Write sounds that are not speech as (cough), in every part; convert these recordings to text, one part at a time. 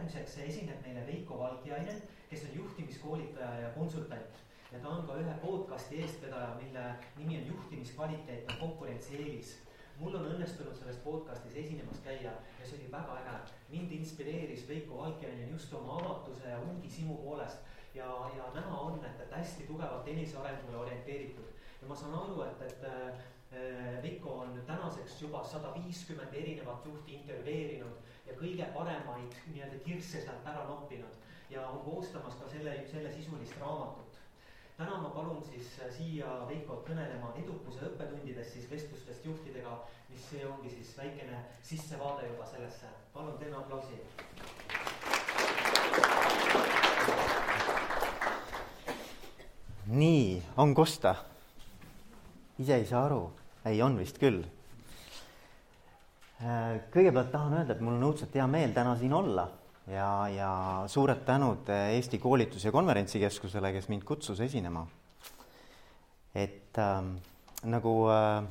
järgmiseks esineb meile Veiko Valgiainen, kes on juhtimiskoolitaja ja konsultant ja ta on ka ühe podcasti eestvedaja, mille nimi on Juhtimiskvaliteet on konkurentsieelis mul on õnnestunud selles podcastis esinemas käia ja see oli väga äge. mind inspireeris Veiko Valkjanen just oma avatuse ja uudishimu poolest ja, ja näha on, et, et hästi tugevalt enesearengule orienteeritud. ja ma saan aru, et, et äh, Veiko on tänaseks juba sada viiskümmend erinevat juhti intervjueerinud ja kõige paremaid nii-öelda kirsse sealt ära noppinud ja on koostamas ka selle, sellesisulist raamatut täna ma palun siis äh, siia Veikot kõnelema edukuse õppetundidest siis vestlustest juhtidega, mis see ongi siis väikene sissevaade juba sellesse. palun teeme aplausi. nii, on kosta? ise ei saa aru, ei, on vist küll. Äh, kõigepealt tahan öelda, et mul on õudselt hea meel täna siin olla ja, ja suured tänud Eesti Koolitus- ja Konverentsikeskusele, kes mind kutsus esinema. et äh, nagu äh,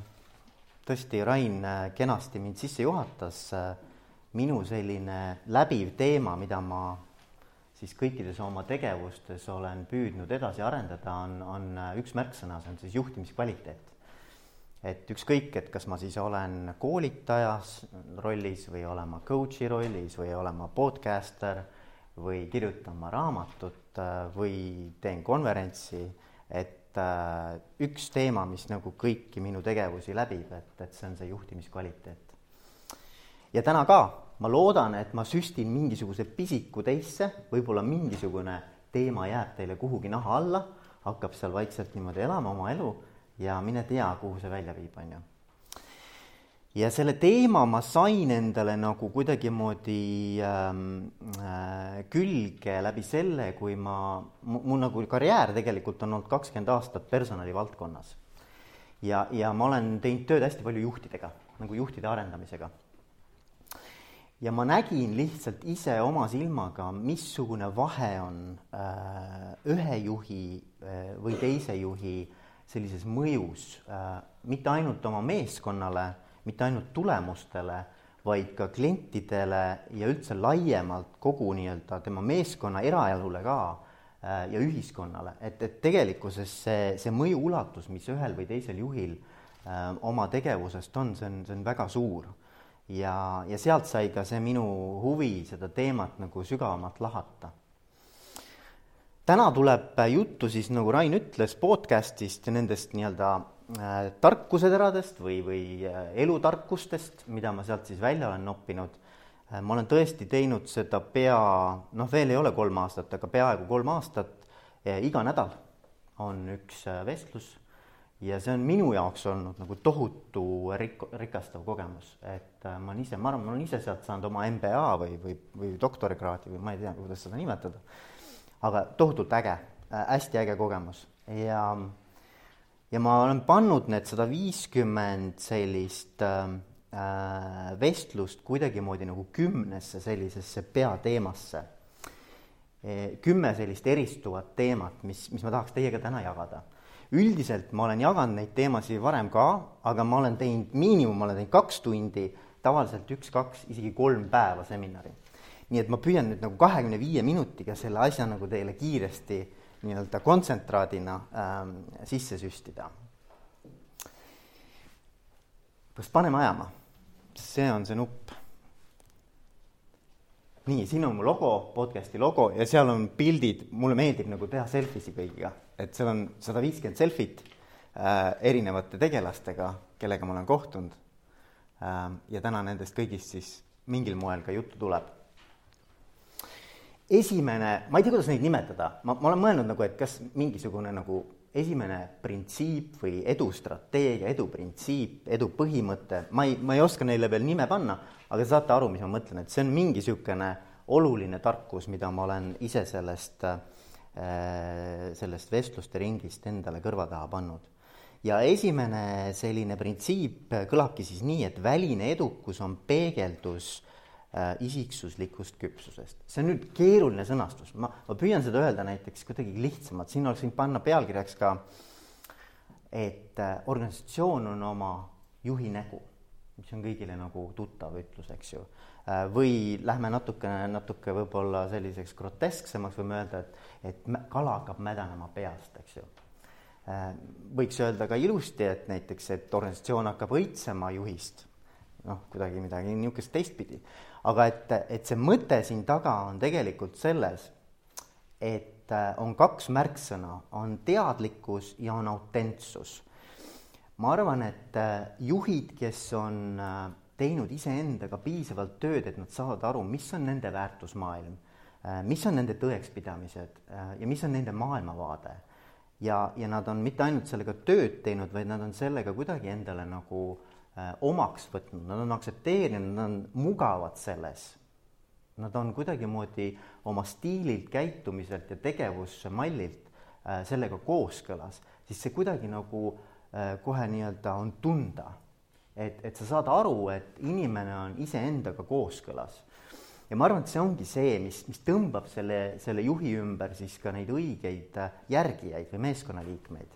tõesti Rain äh, kenasti mind sisse juhatas äh,, minu selline läbiv teema, mida ma siis kõikides oma tegevustes olen püüdnud edasi arendada, on, on äh, üks märksõna, see on siis juhtimiskvaliteet et ükskõik, et kas ma siis olen koolitajas rollis või olen ma coach'i rollis või olen ma podcaster või kirjutan ma raamatut äh, või teen konverentsi, et äh, üks teema, mis nagu kõiki minu tegevusi läbib, et, et see on see juhtimiskvaliteet. ja täna ka ma loodan, et ma süstin mingisuguse pisiku teisse, võib-olla mingisugune teema jääb teile kuhugi naha alla, hakkab seal vaikselt niimoodi elama oma elu ja mine tea, kuhu see välja viib, on ju. ja selle teema ma sain endale nagu kuidagimoodi ähm, äh, külge läbi selle, kui ma, mul nagu karjäär tegelikult on olnud kakskümmend aastat personalivaldkonnas. ja, ja ma olen teinud tööd hästi palju juhtidega, nagu juhtide arendamisega ja ma nägin lihtsalt ise oma silmaga, missugune vahe on äh, ühe juhi äh, või teise juhi sellises mõjus äh, mitte ainult oma meeskonnale, mitte ainult tulemustele, vaid ka klientidele ja üldse laiemalt kogu nii-öelda tema meeskonna eraelule ka äh, ja ühiskonnale, et, et tegelikkuses see, see mõju ulatus, mis ühel või teisel juhil äh, oma tegevusest on, see on, see on väga suur. ja, ja sealt sai ka see minu huvi seda teemat nagu sügavamalt lahata täna tuleb juttu siis, nagu Rain ütles, podcast'ist ja nendest nii-öelda äh, tarkuseteradest või, või äh, elutarkustest, mida ma sealt siis välja olen noppinud äh,. ma olen tõesti teinud seda pea, noh, veel ei ole kolm aastat, aga peaaegu kolm aastat äh,. iga nädal on üks äh, vestlus ja see on minu jaoks olnud nagu tohutu rik-, rikastav kogemus, et äh, ma olen ise, ma arvan, ma olen ise sealt saanud oma MBA või, või, või doktorikraadi või ma ei tea, kuidas seda nimetada aga tohutult äge äh,, hästi äge kogemus ja, ja ma olen pannud need sada viiskümmend sellist äh, äh, vestlust kuidagimoodi nagu kümnesse sellisesse peateemasse e,. kümme sellist eristuvat teemat, mis, mis ma tahaks teiega täna jagada. üldiselt ma olen jaganud neid teemasid varem ka, aga ma olen teinud miinimum, ma olen teinud kaks tundi, tavaliselt üks-kaks, isegi kolm päeva seminari nii et ma püüan nüüd nagu kahekümne viie minutiga selle asja nagu teile kiiresti nii-öelda kontsentraadina ähm, sisse süstida. kas paneme ajama? see on see nupp. nii, siin on mu logo, podcast'i logo ja seal on pildid, mulle meeldib nagu teha selfie si kõigiga, et seal on sada viiskümmend selfit äh, erinevate tegelastega, kellega ma olen kohtunud ähm,. ja täna nendest kõigist siis mingil moel ka juttu tuleb esimene, ma ei tea, kuidas neid nimetada, ma, ma olen mõelnud nagu, et kas mingisugune nagu esimene printsiip või edustrateegia, eduprintsiip, edu põhimõte, ma ei, ma ei oska neile veel nime panna, aga saate aru, mis ma mõtlen, et see on mingi niisugune oluline tarkus, mida ma olen ise sellest, äh, sellest vestluste ringist endale kõrva taha pannud. ja esimene selline printsiip kõlabki siis nii, et väline edukus on peegeldus äh, isiksuslikust küpsusest. see on nüüd keeruline sõnastus, ma, ma püüan seda öelda näiteks kuidagi lihtsamalt, siin oleks võinud panna pealkirjaks ka, et äh, organisatsioon on oma juhi nägu, mis on kõigile nagu tuttav ütlus, eks ju Äh, või lähme natukene, natuke võib-olla selliseks grotesksemaks, võime öelda, et, et kala hakkab mädanema peast, eks ju. Äh, võiks öelda ka ilusti, et näiteks, et organisatsioon hakkab õitsema juhist, noh, kuidagi midagi niisugust teistpidi. aga et, et see mõte siin taga on tegelikult selles, et äh, on kaks märksõna, on teadlikkus ja on autentsus. ma arvan, et juhid, kes on teinud iseendaga piisavalt tööd, et nad saavad aru, mis on nende väärtusmaailm, äh, mis on nende tõekspidamised äh, ja mis on nende maailmavaade. ja, ja nad on mitte ainult sellega tööd teinud, vaid nad on sellega kuidagi endale nagu äh, omaks võtnud, nad on aktsepteerinud, nad on mugavad selles. Nad on kuidagimoodi oma stiililt, käitumiselt ja tegevusmallilt sellega kooskõlas, siis see kuidagi nagu kohe nii-öelda on tunda et, et sa saad aru, et inimene on iseendaga kooskõlas. ja ma arvan, et see ongi see, mis, mis tõmbab selle, selle juhi ümber siis ka neid õigeid äh, järgijaid või meeskonnaliikmeid.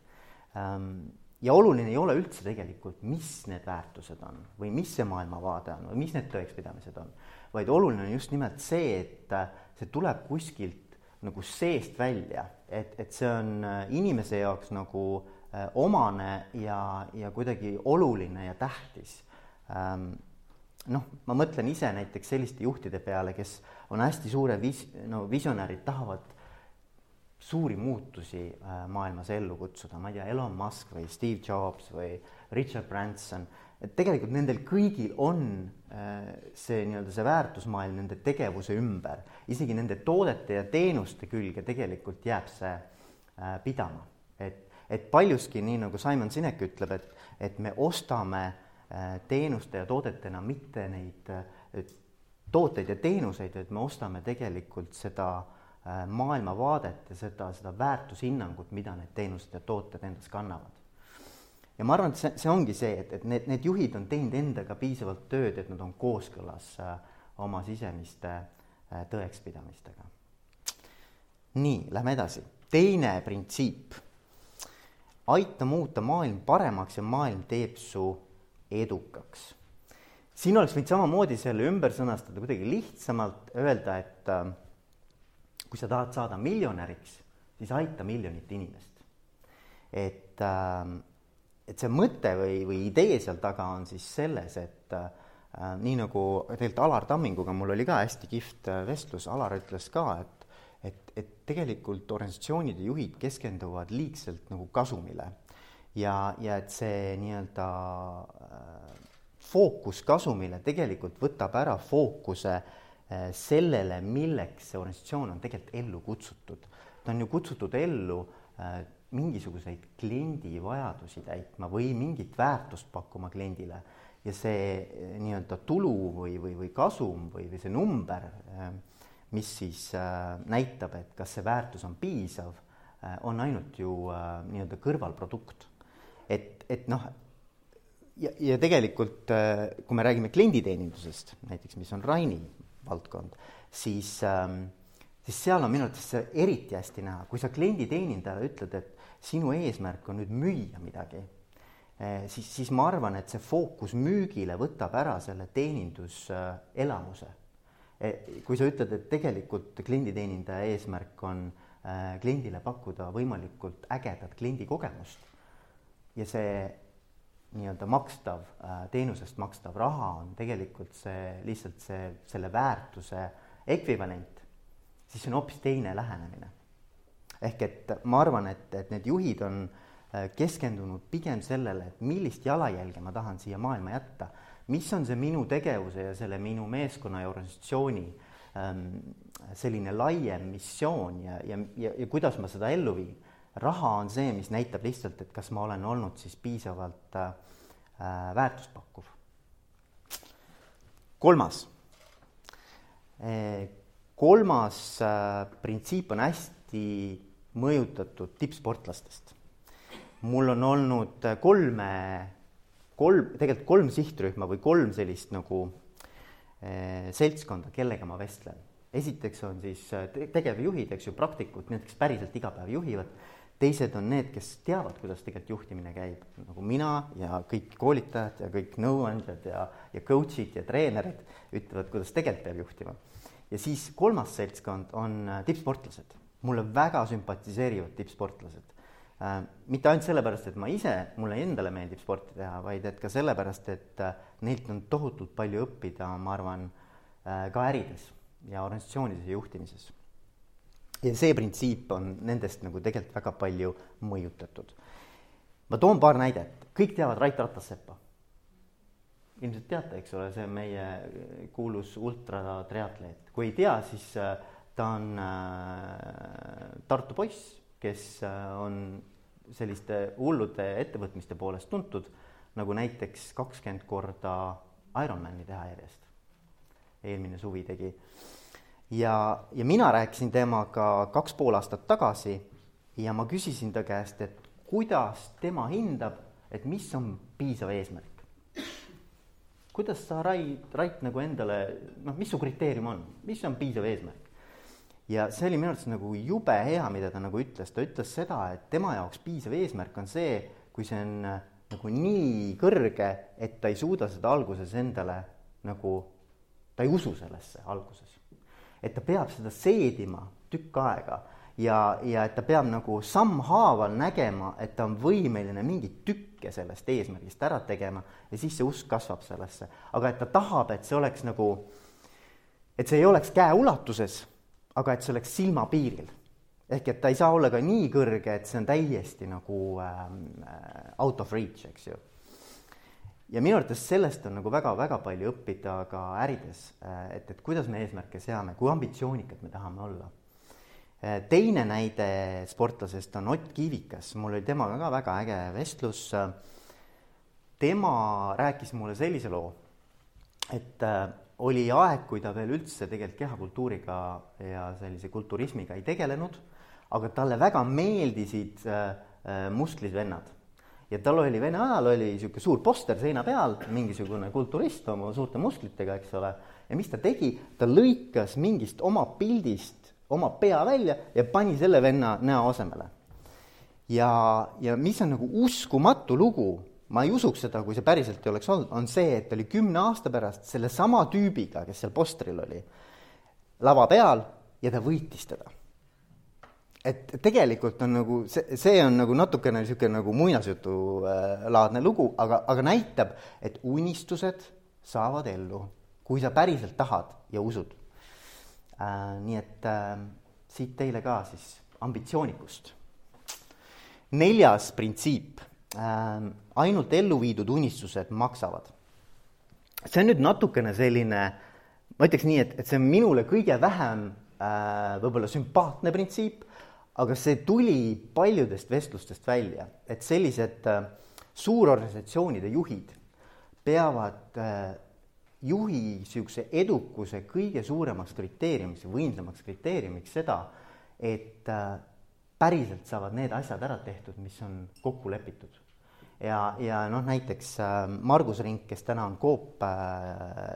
Ja oluline ei ole üldse tegelikult, mis need väärtused on või mis see maailmavaade on või mis need tõekspidamised on, vaid oluline on just nimelt see, et äh, see tuleb kuskilt nagu seest välja, et, et see on äh, inimese jaoks nagu Äh, omane ja, ja kuidagi oluline ja tähtis. Ähm, noh, ma mõtlen ise näiteks selliste juhtide peale, kes on hästi suure vis-, no visionäärid, tahavad suuri muutusi äh, maailmas ellu kutsuda, ma ei tea, Elon Musk või Steve Jobs või Richard Branson, et tegelikult nendel kõigil on äh, see nii-öelda see väärtusmaailm nende tegevuse ümber, isegi nende toodete ja teenuste külge tegelikult jääb see pidama, et et paljuski, nii nagu Simon Sinek ütleb, et, et me ostame äh, teenuste ja toodetena mitte neid äh, tooteid ja teenuseid, vaid me ostame tegelikult seda äh, maailmavaadet ja seda, seda väärtushinnangut, mida need teenused ja tooted endas kannavad. ja ma arvan, et see, see ongi see, et, et need, need juhid on teinud endaga piisavalt tööd, et nad on kooskõlas oma sisemiste tõekspidamistega. nii, lähme edasi. teine printsiip aita muuta maailm paremaks ja maailm teeb su edukaks. siin oleks võinud samamoodi selle ümber sõnastada kuidagi lihtsamalt, öelda, et äh, kui sa tahad saada miljonäriks, siis aita miljonit inimest. et äh,, et see mõte või, või idee seal taga on siis selles, et äh, nii nagu tegelikult Alar Tamminguga mul oli ka hästi kihvt äh, vestlus, Alar ütles ka, et et, et tegelikult organisatsioonide juhid keskenduvad liigselt nagu kasumile ja, ja et see nii-öelda äh, fookus kasumile tegelikult võtab ära fookuse äh, sellele, milleks see organisatsioon on tegelikult ellu kutsutud. ta on ju kutsutud ellu äh, mingisuguseid kliendi vajadusi täitma või mingit väärtust pakkuma kliendile ja see äh, nii-öelda tulu või, või, või kasum või, või see number mis siis näitab, et kas see väärtus on piisav, on ainult ju nii-öelda kõrvalprodukt. et, et noh, ja, ja tegelikult kui me räägime klienditeenindusest näiteks, mis on Raini valdkond, siis, ähm, siis seal on minu arvates see eriti hästi näha, kui sa klienditeenindajale ütled, et sinu eesmärk on nüüd müüa midagi, siis, siis ma arvan, et see fookus müügile võtab ära selle teeninduselamuse Eh, kui sa ütled, et tegelikult klienditeenindaja eesmärk on äh, kliendile pakkuda võimalikult ägedat kliendikogemust ja see nii-öelda makstav, äh, teenusest makstav raha on tegelikult see, lihtsalt see, selle väärtuse ekvivalent, siis see on hoopis teine lähenemine. ehk et ma arvan, et, et need juhid on äh, keskendunud pigem sellele, et millist jalajälge ma tahan siia maailma jätta mis on see minu tegevuse ja selle minu meeskonna ja organisatsiooni ähm, selline laiem missioon ja, ja, ja, ja kuidas ma seda ellu viin. Raha on see, mis näitab lihtsalt, et kas ma olen olnud siis piisavalt äh, väärtuspakkuv. kolmas e,. kolmas äh, printsiip on hästi mõjutatud tippsportlastest. mul on olnud kolme kolm, tegelikult kolm sihtrühma või kolm sellist nagu eh, seltskonda, kellega ma vestlen. esiteks on siis tegevjuhid, eks ju, praktikud, need, kes päriselt iga päev juhivad. Teised on need, kes teavad, kuidas tegelikult juhtimine käib, nagu mina ja kõik koolitajad ja kõik nõuandjad ja, ja coach'id ja treenerid ütlevad, kuidas tegelikult peab juhtima. ja siis kolmas seltskond on äh, tippsportlased, mulle väga sümpatiseerivad tippsportlased äh,. mitte ainult sellepärast, et ma ise, mulle endale meeldib sporti teha, vaid et ka sellepärast, et äh, neilt on tohutult palju õppida, ma arvan äh,, ka ärides ja organisatsioonides ja juhtimises ja see printsiip on nendest nagu tegelikult väga palju mõjutatud. ma toon paar näidet, kõik teavad Rait Ratasseppa. ilmselt teate, eks ole, see on meie kuulus ultratriatleet, kui ei tea, siis äh, ta on äh, Tartu poiss, kes äh, on selliste hullude ettevõtmiste poolest tuntud, nagu näiteks kakskümmend korda Ironmani teha järjest. eelmine suvi tegi ja, ja mina rääkisin temaga kaks pool aastat tagasi ja ma küsisin ta käest, et kuidas tema hindab, et mis on piisav eesmärk. kuidas sa, Rait, Rait nagu endale, noh, mis su kriteerium on, mis on piisav eesmärk? ja see oli minu arvates nagu jube hea, mida ta nagu ütles, ta ütles seda, et tema jaoks piisav eesmärk on see, kui see on nagu nii kõrge, et ta ei suuda seda alguses endale nagu, ta ei usu sellesse alguses et ta peab seda seedima tükk aega ja, ja et ta peab nagu sammhaaval nägema, et ta on võimeline mingeid tükke sellest eesmärgist ära tegema ja siis see usk kasvab sellesse. aga et ta tahab, et see oleks nagu, et see ei oleks käeulatuses, aga et see oleks silmapiiril. ehk et ta ei saa olla ka nii kõrge, et see on täiesti nagu ähm, out of reach, eks ju ja minu arvates sellest on nagu väga-väga palju õppida ka ärides, äh, et, et kuidas me eesmärke seame, kui ambitsioonikad me tahame olla. Äh, teine näide sportlasest on Ott Kiivikas, mul oli temaga ka väga äge vestlus. tema rääkis mulle sellise loo, et äh, oli aeg, kui ta veel üldse tegelikult kehakultuuriga ja sellise kulturismiga ei tegelenud, aga talle väga meeldisid musklid vennad ja tal oli Vene ajal oli niisugune suur poster seina peal, mingisugune kulturist oma suurte musklitega, eks ole, ja mis ta tegi, ta lõikas mingist oma pildist oma pea välja ja pani selle venna näo asemele. ja, ja mis on nagu uskumatu lugu, ma ei usuks seda, kui see päriselt ei oleks olnud, on see, et oli kümne aasta pärast sellesama tüübiga, kes seal postril oli, lava peal ja ta võitis teda et tegelikult on nagu see, see on nagu natukene niisugune nagu muinasjutulaadne äh, lugu, aga, aga näitab, et unistused saavad ellu, kui sa päriselt tahad ja usud äh,. nii et äh, siit teile ka siis ambitsioonikust. neljas printsiip äh,, ainult ellu viidud unistused maksavad. see on nüüd natukene selline, ma ütleks nii, et, et see on minule kõige vähem äh, võib-olla sümpaatne printsiip aga see tuli paljudest vestlustest välja, et sellised äh, suurorganisatsioonide juhid peavad äh, juhi niisuguse edukuse kõige suuremaks kriteeriumiks võimsamaks kriteeriumiks seda, et äh, päriselt saavad need asjad ära tehtud, mis on kokku lepitud. ja, ja noh, näiteks Margus Rink, kes täna on Coop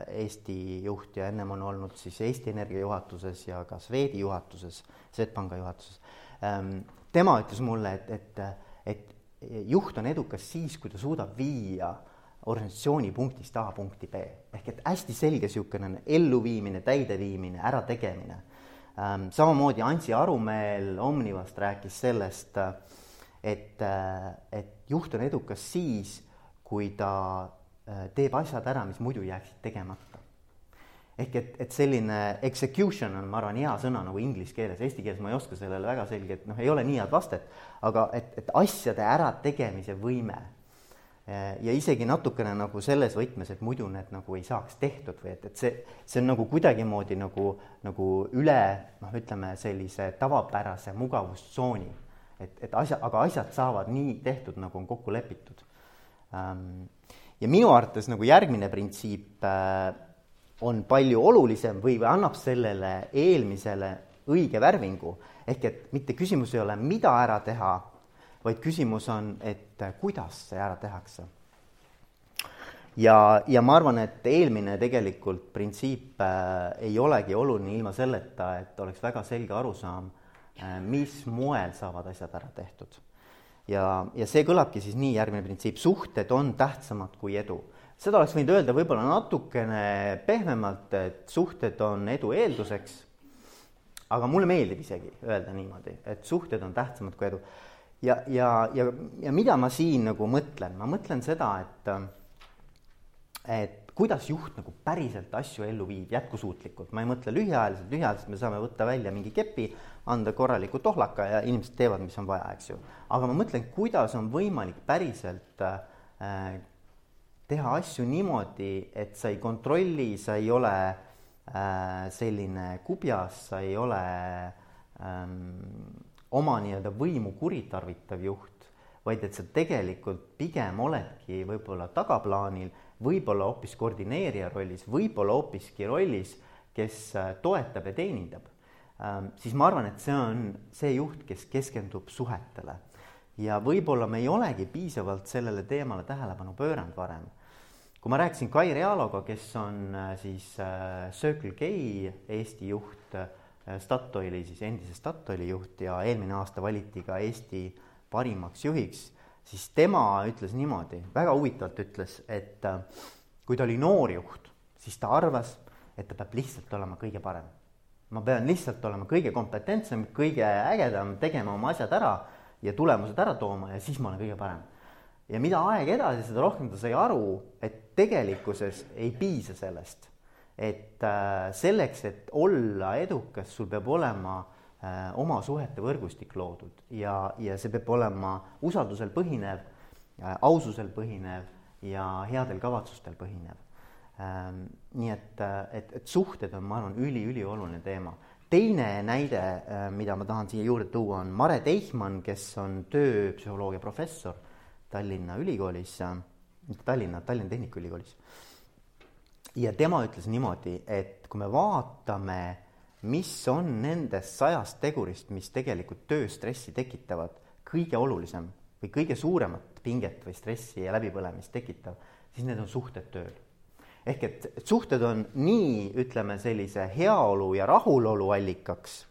Eesti juht ja ennem on olnud siis Eesti Energia juhatuses ja ka Swedi juhatuses, Swedbanka juhatuses tema ütles mulle, et, et, et juht on edukas siis, kui ta suudab viia organisatsiooni punktist A punkti B ehk et hästi selge niisugune elluviimine, täideviimine, ärategemine. Ehm, samamoodi Ansi Arumeel Omnivast rääkis sellest, et, et juht on edukas siis, kui ta eh, teeb asjad ära, mis muidu jääksid tegemata ehk et, et selline execution on, ma arvan, hea sõna nagu inglise keeles, eesti keeles ma ei oska sellele väga selgelt, noh, ei ole nii head vastet, aga et, et asjade ärategemise võime ja isegi natukene nagu selles võtmes, et muidu need nagu ei saaks tehtud või et, et see, see on nagu kuidagimoodi nagu, nagu üle noh, ütleme sellise tavapärase mugavustsooni. et, et asja, aga asjad saavad nii tehtud, nagu on kokku lepitud. ja minu arvates nagu järgmine printsiip äh, on palju olulisem või, või annab sellele eelmisele õige värvingu. ehk et mitte küsimus ei ole, mida ära teha, vaid küsimus on, et kuidas see ära tehakse. ja, ja ma arvan, et eelmine tegelikult printsiip äh, ei olegi oluline ilma selleta, et oleks väga selge arusaam äh, mis moel saavad asjad ära tehtud. ja, ja see kõlabki siis nii, järgmine printsiip, suhted on tähtsamad kui edu. Seda oleks võinud öelda võib-olla natukene pehmemalt, et suhted on edu eelduseks, aga mulle meeldib isegi öelda niimoodi, et suhted on tähtsamad kui edu. ja, ja, ja, ja mida ma siin nagu mõtlen, ma mõtlen seda, et et kuidas juht nagu päriselt asju ellu viib jätkusuutlikult, ma ei mõtle lühiajaliselt, lühiajaliselt me saame võtta välja mingi kepi, anda korraliku tohlaka ja inimesed teevad, mis on vaja, eks ju. aga ma mõtlen, kuidas on võimalik päriselt äh, teha asju niimoodi, et sa ei kontrolli, sa ei ole äh, selline kubjas, sa ei ole ähm, oma nii-öelda võimu kuritarvitav juht, vaid et sa tegelikult pigem oledki võib-olla tagaplaanil võib-olla hoopis koordineerija rollis, võib-olla hoopiski rollis, kes äh, toetab ja teenindab, ähm, siis ma arvan, et see on see juht, kes keskendub suhetele. ja võib-olla me ei olegi piisavalt sellele teemale tähelepanu pööranud varem. Kui ma rääkisin Kai Realoga, kes on äh, siis äh, Circle K Eesti juht, Statoili siis endise Statoili juht ja eelmine aasta valiti ka Eesti parimaks juhiks siis tema ütles niimoodi, väga huvitavalt ütles, et äh, kui ta oli noor juht, siis ta arvas, et ta peab lihtsalt olema kõige parem. ma pean lihtsalt olema kõige kompetentsem, kõige ägedam, tegema oma asjad ära ja tulemused ära tooma ja siis ma olen kõige parem. Ja mida aeg edasi, seda rohkem ta sai aru, et tegelikkuses ei piisa sellest. et äh, selleks, et olla edukas, sul peab olema äh, oma suhete võrgustik loodud ja, ja see peab olema usaldusel põhinev, äh, aususel põhinev ja headel kavatsustel põhinev. Ähm, nii et, et, et suhted on, ma arvan, üli-ülioluline teema. teine näide, mida ma tahan siia juurde tuua, on Mare Teichmann, kes on tööpsühholoogia professor Tallinna Ülikoolis, Tallinna, Tallinna Tehnikaülikoolis. ja tema ütles niimoodi, et kui me vaatame mis on nendest sajast tegurist, mis tegelikult tööstressi tekitavad, kõige olulisem või kõige suuremat pinget või stressi ja läbipõlemist tekitav, siis need on suhted tööl. ehk et suhted on nii, ütleme sellise heaolu ja rahulolu allikaks,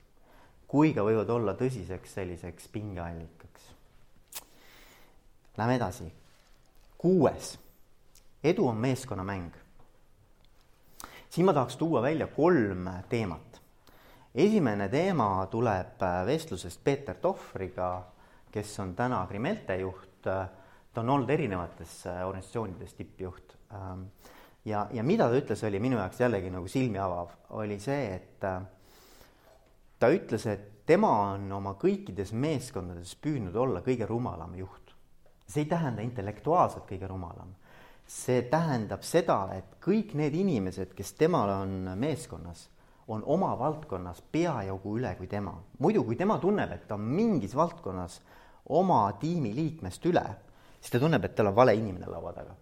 kui ka võivad olla tõsiseks selliseks pingeallikaks. Lähme edasi. kuues, edu on meeskonnamäng. siin ma tahaks tuua välja kolm teemat esimene teema tuleb äh, vestlusest Peeter Tohvriga, kes on täna Krimelte juht. ta on olnud erinevates äh, organisatsioonides tippjuht. Ähm, ja, ja mida ta ütles, oli minu jaoks jällegi nagu silmi avav, oli see, et äh, ta ütles, et tema on oma kõikides meeskondades püüdnud olla kõige rumalam juht. See ei tähenda intellektuaalselt kõige rumalam. see tähendab seda, et kõik need inimesed, kes temal on meeskonnas on oma valdkonnas peajagu üle kui tema. muidu, kui tema tunneb, et ta on mingis valdkonnas oma tiimi liikmest üle, siis ta tunneb, et tal on vale inimene laua taga.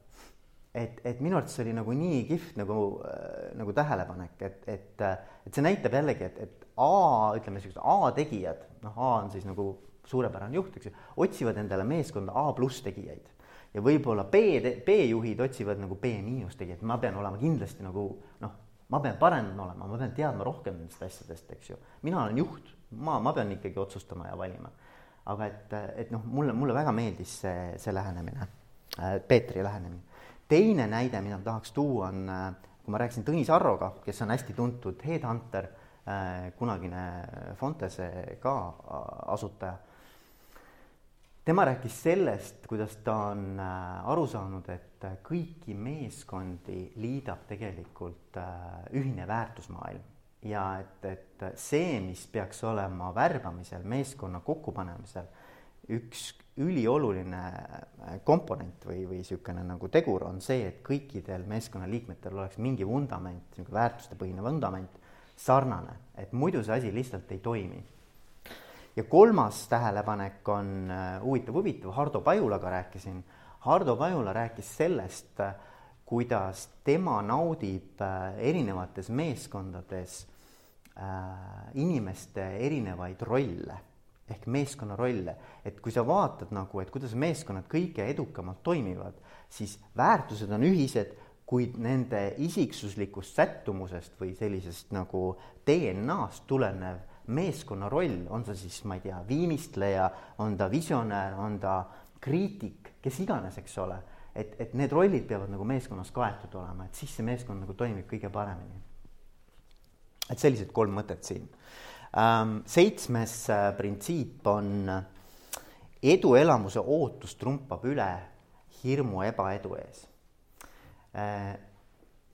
et, et minu arvates see oli nagu nii kihvt nagu äh,, nagu tähelepanek, et, et, et see näitab jällegi, et, et A, ütleme niisugused A-tegijad, noh, A on siis nagu suurepärane juht, eks ju, otsivad endale meeskonda A pluss tegijaid ja võib-olla B, B-juhid otsivad nagu B miinus tegijaid, ma pean olema kindlasti nagu noh, ma pean parem olema, ma pean teadma rohkem nendest asjadest, eks ju. mina olen juht, ma, ma pean ikkagi otsustama ja valima. aga et, et noh, mulle, mulle väga meeldis see, see lähenemine, äh, Peetri lähenemine. teine näide, mida ma tahaks tuua, on, äh, kui ma rääkisin Tõnis Arroga, kes on hästi tuntud headhunter, äh, kunagine Fontese ka asutaja tema rääkis sellest, kuidas ta on äh, aru saanud, et äh, kõiki meeskondi liidab tegelikult äh, ühine väärtusmaailm. Ja et, et see, mis peaks olema värbamisel, meeskonna kokkupanemisel, üks ülioluline komponent või, või niisugune nagu tegur on see, et kõikidel meeskonnaliikmetel oleks mingi vundament, niisugune väärtustepõhine vundament sarnane, et muidu see asi lihtsalt ei toimi ja kolmas tähelepanek on äh, huvitav, huvitav, Hardo Pajulaga rääkisin. Hardo Pajula rääkis sellest, äh, kuidas tema naudib äh, erinevates meeskondades inimeste erinevaid rolle ehk meeskonna rolle, et kui sa vaatad nagu, et kuidas meeskonnad kõige edukamalt toimivad, siis väärtused on ühised, kuid nende isiksuslikust sättumusest või sellisest nagu DNA-st tulenev meeskonna roll, on ta siis, ma ei tea, viimistleja, on ta visionäär, on ta kriitik, kes iganes, eks ole. et, et need rollid peavad nagu meeskonnas kaetud olema, et siis see meeskond nagu toimib kõige paremini. et sellised kolm mõtet siin. Ähm, seitsmes äh, printsiip on eduelamuse ootus trumpab üle hirmu ebaedu ees. Äh,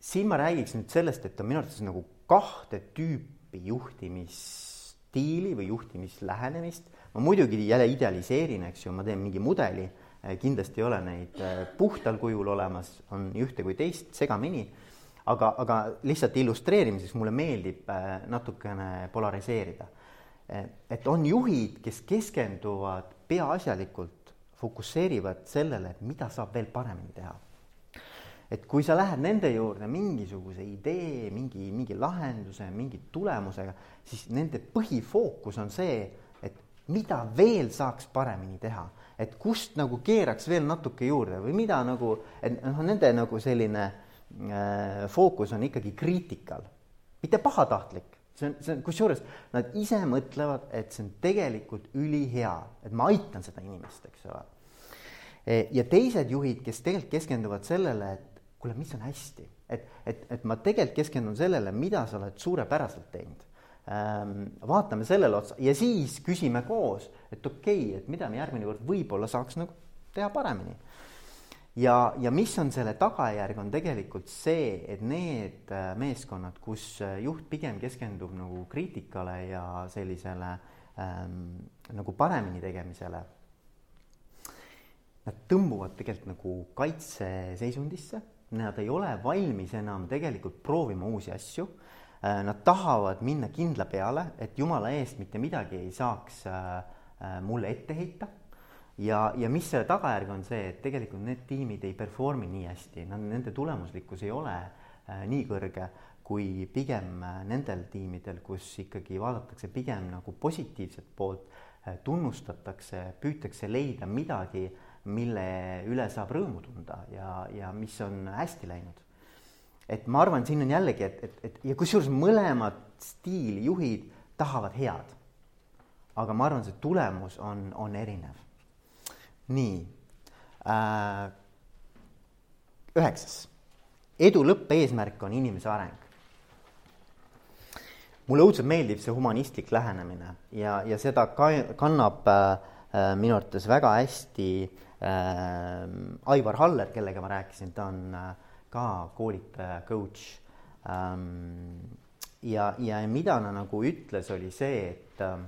siin ma räägiks nüüd sellest, et on minu arvates nagu kahte tüüpi juhtimisstiili või juhtimislähenemist. ma muidugi jälle idealiseerin, eks ju, ma teen mingi mudeli, äh, kindlasti ei ole neid äh, puhtal kujul olemas, on nii ühte kui teist segamini. aga, aga lihtsalt illustreerimiseks mulle meeldib natukene polariseerida. et on juhid, kes keskenduvad peaasjalikult, fokusseerivad sellele, mida saab veel paremini teha et kui sa lähed nende juurde mingisuguse idee, mingi, mingi lahenduse, mingi tulemusega, siis nende põhifookus on see, et mida veel saaks paremini teha, et kust nagu keeraks veel natuke juurde või mida nagu, et noh, nende nagu selline äh, fookus on ikkagi kriitikal, mitte pahatahtlik. See on, see on, kusjuures nad ise mõtlevad, et see on tegelikult ülihea, et ma aitan seda inimest, eks ole. Ja teised juhid, kes tegelikult keskenduvad sellele, et kuule, mis on hästi, et, et, et ma tegelikult keskendun sellele, mida sa oled suurepäraselt teinud ähm,. vaatame sellele otsa ja siis küsime koos, et okei okay,, et mida me järgmine kord võib-olla saaks nagu teha paremini. ja, ja mis on selle tagajärg, on tegelikult see, et need äh, meeskonnad, kus äh, juht pigem keskendub nagu kriitikale ja sellisele ähm, nagu paremini tegemisele. Nad tõmbuvad tegelikult nagu kaitseseisundisse nad ei ole valmis enam tegelikult proovima uusi asju. Äh, nad tahavad minna kindla peale, et jumala eest mitte midagi ei saaks äh, äh, mulle ette heita. ja, ja mis selle tagajärg on see, et tegelikult need tiimid ei perform'i nii hästi, nende tulemuslikkus ei ole nii kõrge kui pigem nendel tiimidel, kus ikkagi vaadatakse pigem nagu positiivset poolt, tunnustatakse, püütakse leida midagi mille üle saab rõõmu tunda ja, ja mis on hästi läinud. et ma arvan, siin on jällegi, et, et, et ja kusjuures mõlemad stiili juhid tahavad head. aga ma arvan, see tulemus on, on erinev. nii äh,. üheksas, edu lõppeesmärk on inimese areng mulle õudselt meeldib see humanistlik lähenemine ja, ja seda ka kannab äh, äh minu arvates väga hästi äh, Aivar Haller, kellega ma rääkisin, ta on äh, ka koolitaja, coach ähm,. ja, ja mida ta nagu ütles, oli see, et äh,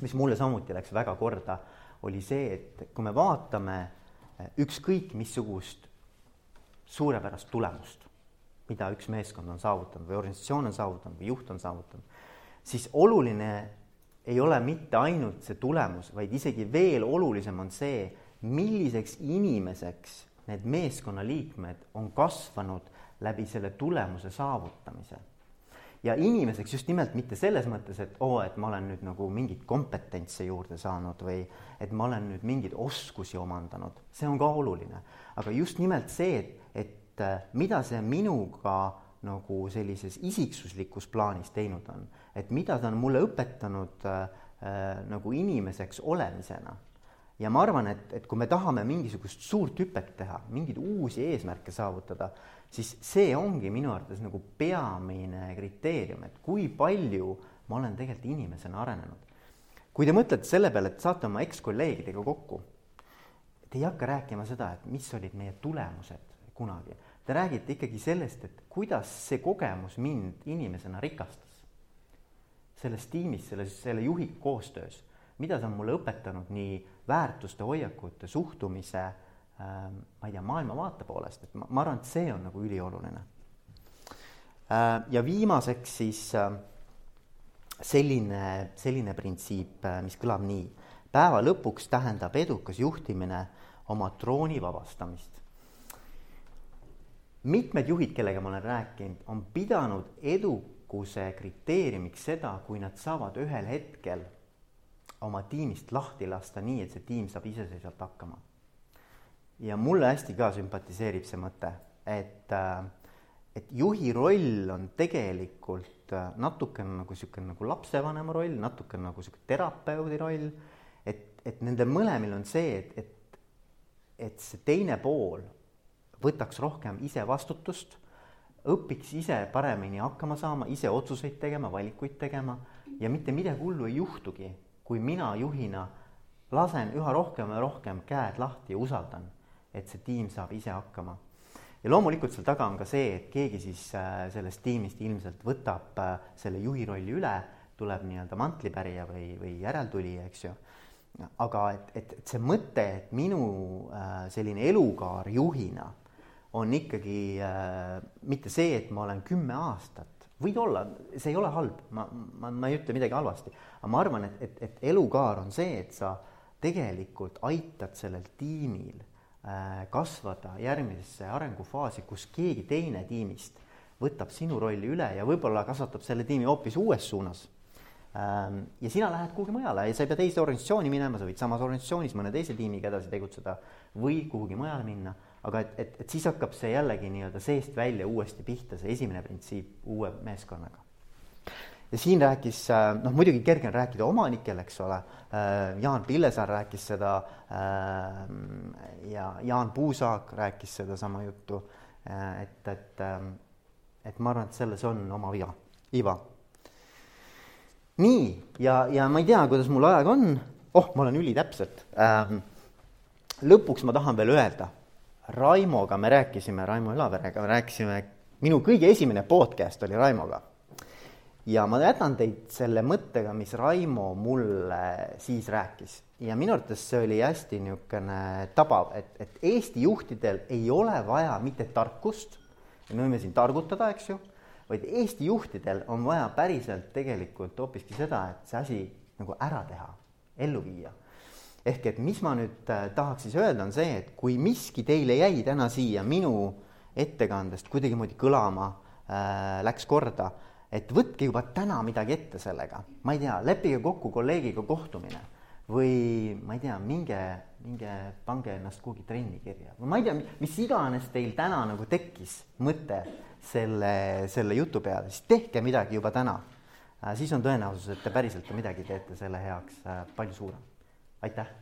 mis mulle samuti läks väga korda, oli see, et kui me vaatame äh, ükskõik missugust suurepärast tulemust, mida üks meeskond on saavutanud või organisatsioon on saavutanud või juht on saavutanud, siis oluline ei ole mitte ainult see tulemus, vaid isegi veel olulisem on see, milliseks inimeseks need meeskonnaliikmed on kasvanud läbi selle tulemuse saavutamise. ja inimeseks just nimelt mitte selles mõttes, et oo oh,, et ma olen nüüd nagu mingeid kompetentse juurde saanud või et ma olen nüüd mingeid oskusi omandanud, see on ka oluline. aga just nimelt see, et, et mida see minuga nagu sellises isiksuslikus plaanis teinud on, et mida ta on mulle õpetanud äh, nagu inimeseks olemisena ja ma arvan, et, et kui me tahame mingisugust suurt hüpet teha, mingeid uusi eesmärke saavutada, siis see ongi minu arvates nagu peamine kriteerium, et kui palju ma olen tegelikult inimesena arenenud. kui te mõtlete selle peale, et saate oma ekskolleegidega kokku, te ei hakka rääkima seda, et mis olid meie tulemused kunagi. Te räägite ikkagi sellest, et kuidas see kogemus mind inimesena rikastas. selles tiimis, selles, selle juhi koostöös, mida see on mulle õpetanud nii väärtuste, hoiakute, suhtumise ähm, ma ei tea, maailmavaate poolest, et ma, ma arvan, et see on nagu ülioluline. Äh, ja viimaseks siis äh, selline, selline printsiip, äh, mis kõlab nii. päeva lõpuks tähendab edukas juhtimine oma trooni vabastamist. mitmed juhid, kellega ma olen rääkinud, on pidanud edukuse kriteeriumiks seda, kui nad saavad ühel hetkel oma tiimist lahti lasta nii, et see tiim saab iseseisvalt hakkama. ja mulle hästi ka sümpatiseerib see mõte, et, äh, et juhi roll on tegelikult äh, natukene nagu niisugune nagu lapsevanema roll, natukene nagu niisugune terapeudi roll, et, et nendel mõlemil on see, et, et, et see teine pool võtaks rohkem ise vastutust, õpiks ise paremini hakkama saama, ise otsuseid tegema, valikuid tegema ja mitte midagi hullu ei juhtugi, kui mina juhina lasen üha rohkem ja rohkem käed lahti ja usaldan, et see tiim saab ise hakkama. ja loomulikult seal taga on ka see, et keegi siis äh, sellest tiimist ilmselt võtab äh, selle juhi rolli üle, tuleb nii-öelda mantlipärija või, või järeltulija, eks ju. aga et, et, et see mõte, et minu äh, selline elukaar juhina on ikkagi mitte see, et ma olen kümme aastat võid olla, see ei ole halb, ma, ma, ma ei ütle midagi halvasti, aga ma arvan, et, et, et elukaar on see, et sa tegelikult aitad sellel tiimil äh, kasvada järgmisesse arengufaasi, kus keegi teine tiimist võtab sinu rolli üle ja võib-olla kasvatab selle tiimi hoopis uues suunas. Ähm,. ja sina lähed kuhugi mujale ja sa ei pea teise organisatsiooni minema, sa võid samas organisatsioonis mõne teise tiimiga edasi tegutseda või kuhugi mujale minna, aga et, et, et siis hakkab see jällegi nii-öelda seest välja uuesti pihta, see esimene printsiip uue meeskonnaga ja siin rääkis, äh, noh muidugi kerge on rääkida omanikel, eks ole, äh, Jaan Pillesaar rääkis seda äh, ja Jaan Puusaak rääkis sedasama juttu, et, et, et ma arvan, et selles on oma viga, iva. nii, ja, ja ma ei tea, kuidas mul ajaga on, oh, ma olen ülitäpselt. lõpuks ma tahan veel öelda, Raimoga me rääkisime, Raimo Ülaverega me rääkisime, minu kõige esimene podcast oli Raimoga ja ma jätan teid selle mõttega, mis Raimo mulle siis rääkis ja minu arvates see oli hästi niisugune tabav, et, et Eesti juhtidel ei ole vaja mitte tarkust, me võime siin targutada, eks ju, vaid Eesti juhtidel on vaja päriselt tegelikult hoopiski seda, et see asi nagu ära teha, ellu viia. Ehk et mis ma nüüd äh, tahaks siis öelda, on see, et kui miski teile jäi täna siia minu ettekandest kuidagimoodi kõlama äh,, läks korda et võtke juba täna midagi ette sellega, ma ei tea, leppige kokku kolleegiga kohtumine või ma ei tea, minge, minge pange ennast kuhugi trenni kirja või ma ei tea, mis iganes teil täna nagu tekkis mõte selle, selle jutu peale, siis tehke midagi juba täna. Äh, siis on tõenäosus, et te päriselt ka midagi teete selle heaks äh, palju suurem. Aitäh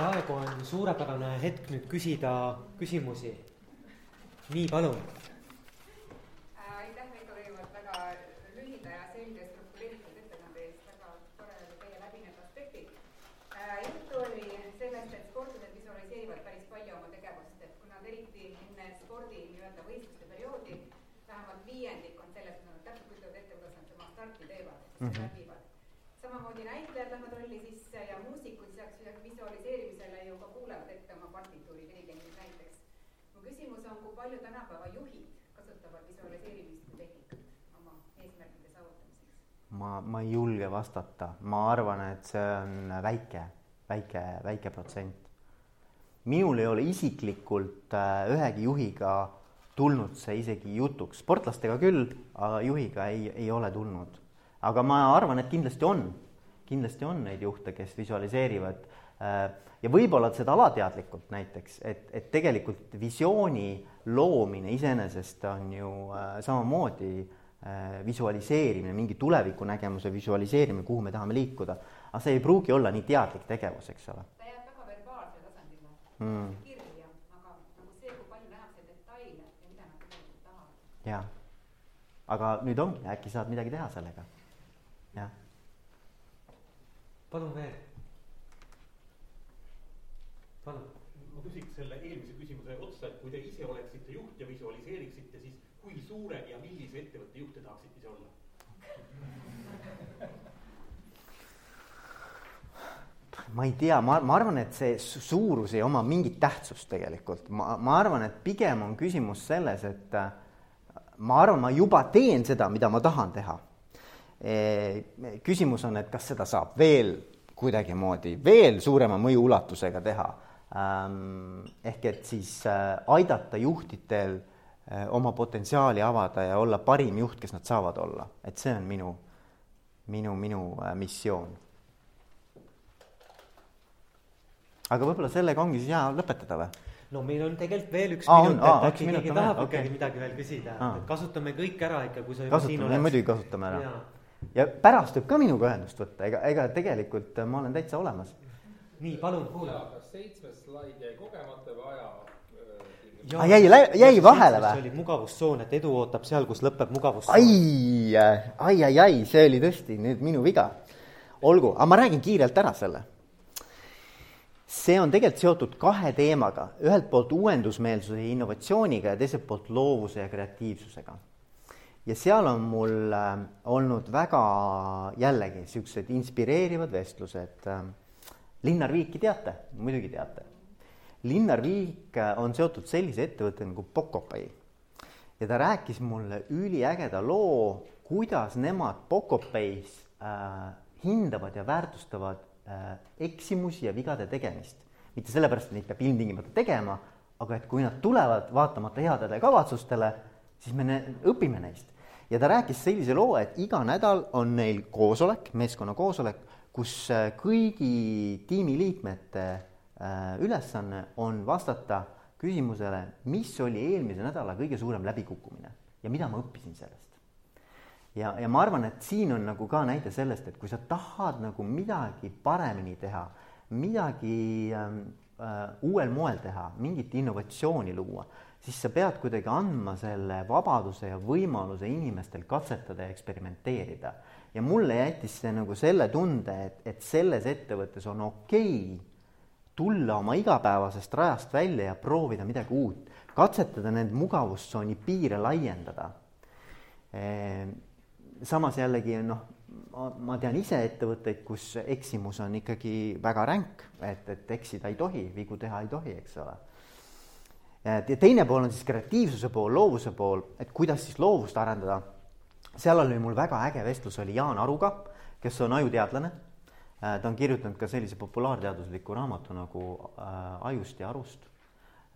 praegu on suurepärane hetk nüüd küsida küsimusi. nii, palun. Äh, aitäh, Veiko, kõigepealt väga lühida ja selge struktureeritud ettekande eest, väga tore oli teie läbi need aspektid. Äh, juttu oli sellest, et sportlased visualiseerivad päris palju oma tegevust, et kui nad eriti enne spordi nii-öelda võistluste perioodi, vähemalt viiendik on selles, et nad täpselt kujutavad ette, kuidas nad oma siis mm -hmm. läbivad. samamoodi näitlejad lähevad rolli sisse ja muusikud lisaks visualiseerimisele ju ka kuulevad ette oma partituuri dirigendid näiteks. mu küsimus on, kui palju tänapäeva juhid kasutavad visualiseerimist kui tehnikat oma eesmärkide saavutamiseks? ma, ma ei julge vastata, ma arvan, et see on väike, väike, väike protsent. minul ei ole isiklikult äh, ühegi juhiga tulnud see isegi jutuks, sportlastega küll, aga juhiga ei, ei ole tulnud. Aga ma arvan, et kindlasti on kindlasti on neid juhte, kes visualiseerivad äh, ja võib-olla seda alateadlikult näiteks, et, et tegelikult visiooni loomine iseenesest on ju äh, samamoodi äh, visualiseerimine, mingi tulevikunägemuse visualiseerimine, kuhu me tahame liikuda. aga see ei pruugi olla nii teadlik tegevus, eks ole. ta jääb väga verbaalsele tasandile mm., kirja, aga nagu see, kui palju nähakse detaile ja mida nad tegelikult tahavad. jah, aga nüüd ongi, äkki saad midagi teha sellega, jah palun veel. palun. ma küsiks selle eelmise küsimuse otsa, et kui te ise oleksite juht ja visualiseeriksite, siis kui suure ja millise ettevõtte juht te tahaksite ise olla? (laughs) ma ei tea, ma, ma arvan, et see suurus ei oma mingit tähtsust tegelikult, ma, ma arvan, et pigem on küsimus selles, et äh, ma arvan, ma juba teen seda, mida ma tahan teha küsimus on, et kas seda saab veel kuidagimoodi veel suurema mõju ulatusega teha. Ähm, ehk et siis äh, aidata juhtidel äh, oma potentsiaali avada ja olla parim juht, kes nad saavad olla, et see on minu, minu, minu äh, missioon. aga võib-olla sellega ongi siis hea lõpetada või? no meil on tegelikult veel üks on, minut, et äkki keegi tahab okei. ikkagi midagi veel küsida Aa. et kasutame kõik ära ikka, kui sa juba siin kasutame, oled. muidugi kasutame ära. Ja pärast võib ka minuga ühendust võtta, ega, ega tegelikult äh, ma olen täitsa olemas. nii, palun, kuula. jaa, kas seitsmes slaid jäi kogemata või aja tingimustel? Ah, jäi jäi vahele või? see oli mugavustsoon, et edu ootab seal, kus lõpeb mugavustsoon. ai, ai, ai, ai, see oli tõesti nüüd minu viga. olgu, aga ma räägin kiirelt ära selle. see on tegelikult seotud kahe teemaga, ühelt poolt uuendusmeelsuse ja innovatsiooniga ja teiselt poolt loovuse ja kreatiivsusega. Ja seal on mul äh, olnud väga jällegi niisugused inspireerivad vestlused äh,. Linnar Viiki teate, muidugi teate. Linnar Viik äh, on seotud sellise ettevõttega nagu Pocopay ja ta rääkis mulle üliägeda loo, kuidas nemad Pocopay's äh, hindavad ja väärtustavad äh, eksimusi ja vigade tegemist. mitte sellepärast, et neid peab ilmtingimata tegema, aga et kui nad tulevad vaatamata headele kavatsustele, siis me ne õpime neist. ja ta rääkis sellise loo, et iga nädal on neil koosolek, meeskonna koosolek, kus äh, kõigi tiimiliikmete äh, ülesanne on vastata küsimusele, mis oli eelmise nädala kõige suurem läbikukkumine ja mida ma õppisin sellest. ja, ja ma arvan, et siin on nagu ka näide sellest, et kui sa tahad nagu midagi paremini teha, midagi ähm, äh, uuel moel teha, mingit innovatsiooni luua, siis sa pead kuidagi andma selle vabaduse ja võimaluse inimestel katsetada ja eksperimenteerida. ja mulle jättis see nagu selle tunde, et, et selles ettevõttes on okei okay tulla oma igapäevasest rajast välja ja proovida midagi uut, katsetada need mugavustsooni piire laiendada. samas jällegi noh, ma, ma tean ise ettevõtteid, kus eksimus on ikkagi väga ränk, et, et eksida ei tohi, vigu teha ei tohi, eks ole. Ja teine pool on siis kreatiivsuse pool, loovuse pool, et kuidas siis loovust arendada. seal oli mul väga äge vestlus, oli Jaan Aruga, kes on ajuteadlane ta on kirjutanud ka sellise populaarteadusliku raamatu nagu äh, Ajust ja arust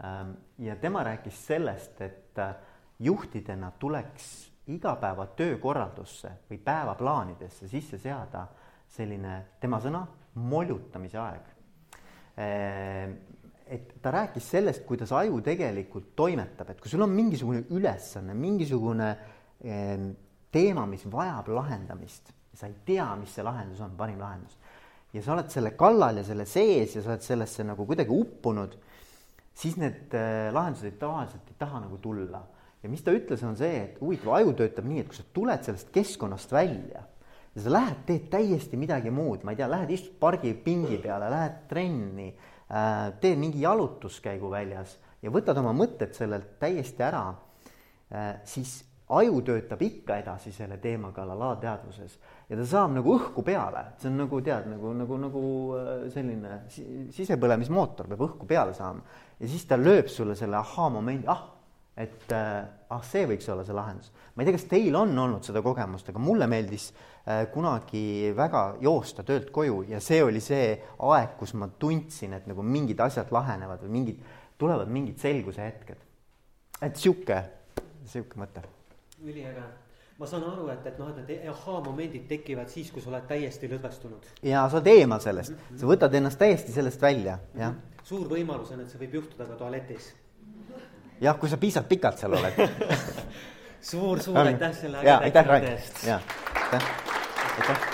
ähm,. ja tema rääkis sellest, et äh, juhtidena tuleks igapäeva töökorraldusse või päevaplaanidesse sisse seada selline tema sõna moljutamise aeg äh,. Et ta rääkis sellest, kuidas aju tegelikult toimetab, et kui sul on mingisugune ülesanne, mingisugune äh, teema, mis vajab lahendamist, sa ei tea, mis see lahendus on, parim lahendus ja sa oled selle kallal ja selle sees ja sa oled sellesse nagu kuidagi uppunud, siis need äh, lahendused tavaliselt ei taha nagu tulla. ja mis ta ütles, on see, et huvitav, aju töötab nii, et kui sa tuled sellest keskkonnast välja ja sa lähed, teed täiesti midagi muud, ma ei tea, lähed istud pargipingi peale, lähed trenni äh,, teed mingi jalutuskäigu väljas ja võtad oma mõtted sellelt täiesti ära äh,, siis aju töötab ikka edasi selle teema kallal alateadvuses ja ta saab nagu õhku peale, see on nagu tead, nagu, nagu, nagu selline sisepõlemismootor peab õhku peale saama. ja siis ta lööb sulle selle ahhaa-momendi, ah, et ah, see võiks olla see lahendus. ma ei tea, kas teil on olnud seda kogemust, aga mulle meeldis äh, kunagi väga joosta töölt koju ja see oli see aeg, kus ma tundsin, et nagu mingid asjad lahenevad või mingid, tulevad mingid selguse hetked. et sihuke, sihuke mõte üliäge. ma saan aru, et, et noh, et need ahhaa-momendid tekivad siis, kui sa oled täiesti lõdvestunud. ja sa oled eemal sellest, sa võtad ennast täiesti sellest välja, jah. suur võimalus on, et see võib juhtuda ka tualetis. Jah, kui sa piisavalt pikalt seal oled (laughs) suur-suur aitäh selle ägeda ettekande eest. aitäh.